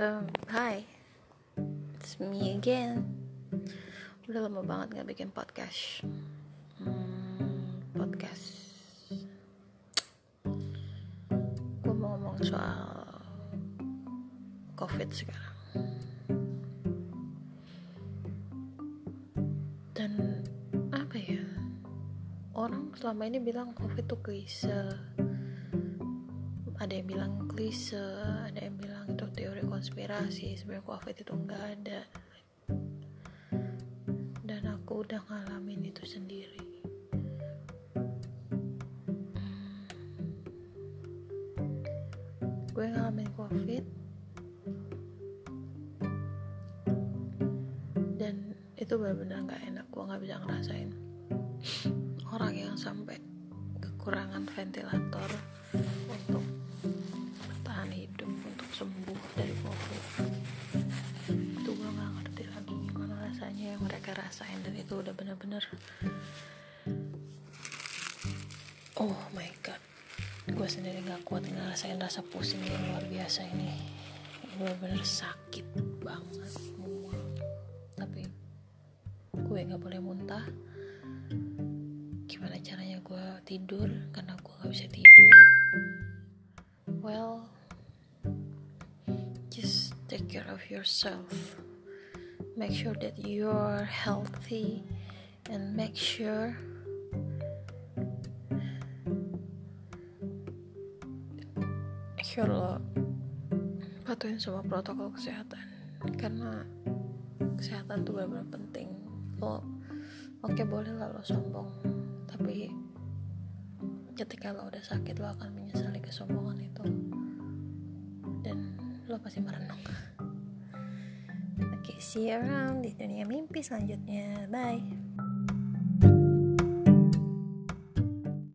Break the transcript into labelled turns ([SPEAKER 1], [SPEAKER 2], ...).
[SPEAKER 1] Um, hi, it's me again. Udah lama banget gak bikin podcast. Hmm, podcast. Gue mau ngomong soal COVID sekarang. Dan apa ya? Orang selama ini bilang COVID tuh klise ada yang bilang klise ada yang bilang itu teori konspirasi sebenarnya covid itu enggak ada. Dan aku udah ngalamin itu sendiri. Hmm. gue ngalamin covid. Dan itu benar-benar nggak enak gue nggak bisa ngerasain. Orang yang sampai kekurangan ventilator untuk udah bener-bener. Oh my god. Gue sendiri nggak kuat ngerasain rasa pusing yang luar biasa ini. Bener-bener sakit banget mual tapi gue nggak boleh muntah. Gimana caranya gue tidur? Karena gue nggak bisa tidur. Well just take care of yourself make sure that you're healthy and make sure make sure lo patuhin semua protokol kesehatan. Karena kesehatan tuh benar-benar penting. Lo oke boleh lah lo sombong tapi ketika lo udah sakit lo akan menyesali kesombongan itu. Dan lo pasti merenung oke see you around. Di dunia mimpi selanjutnya. Bye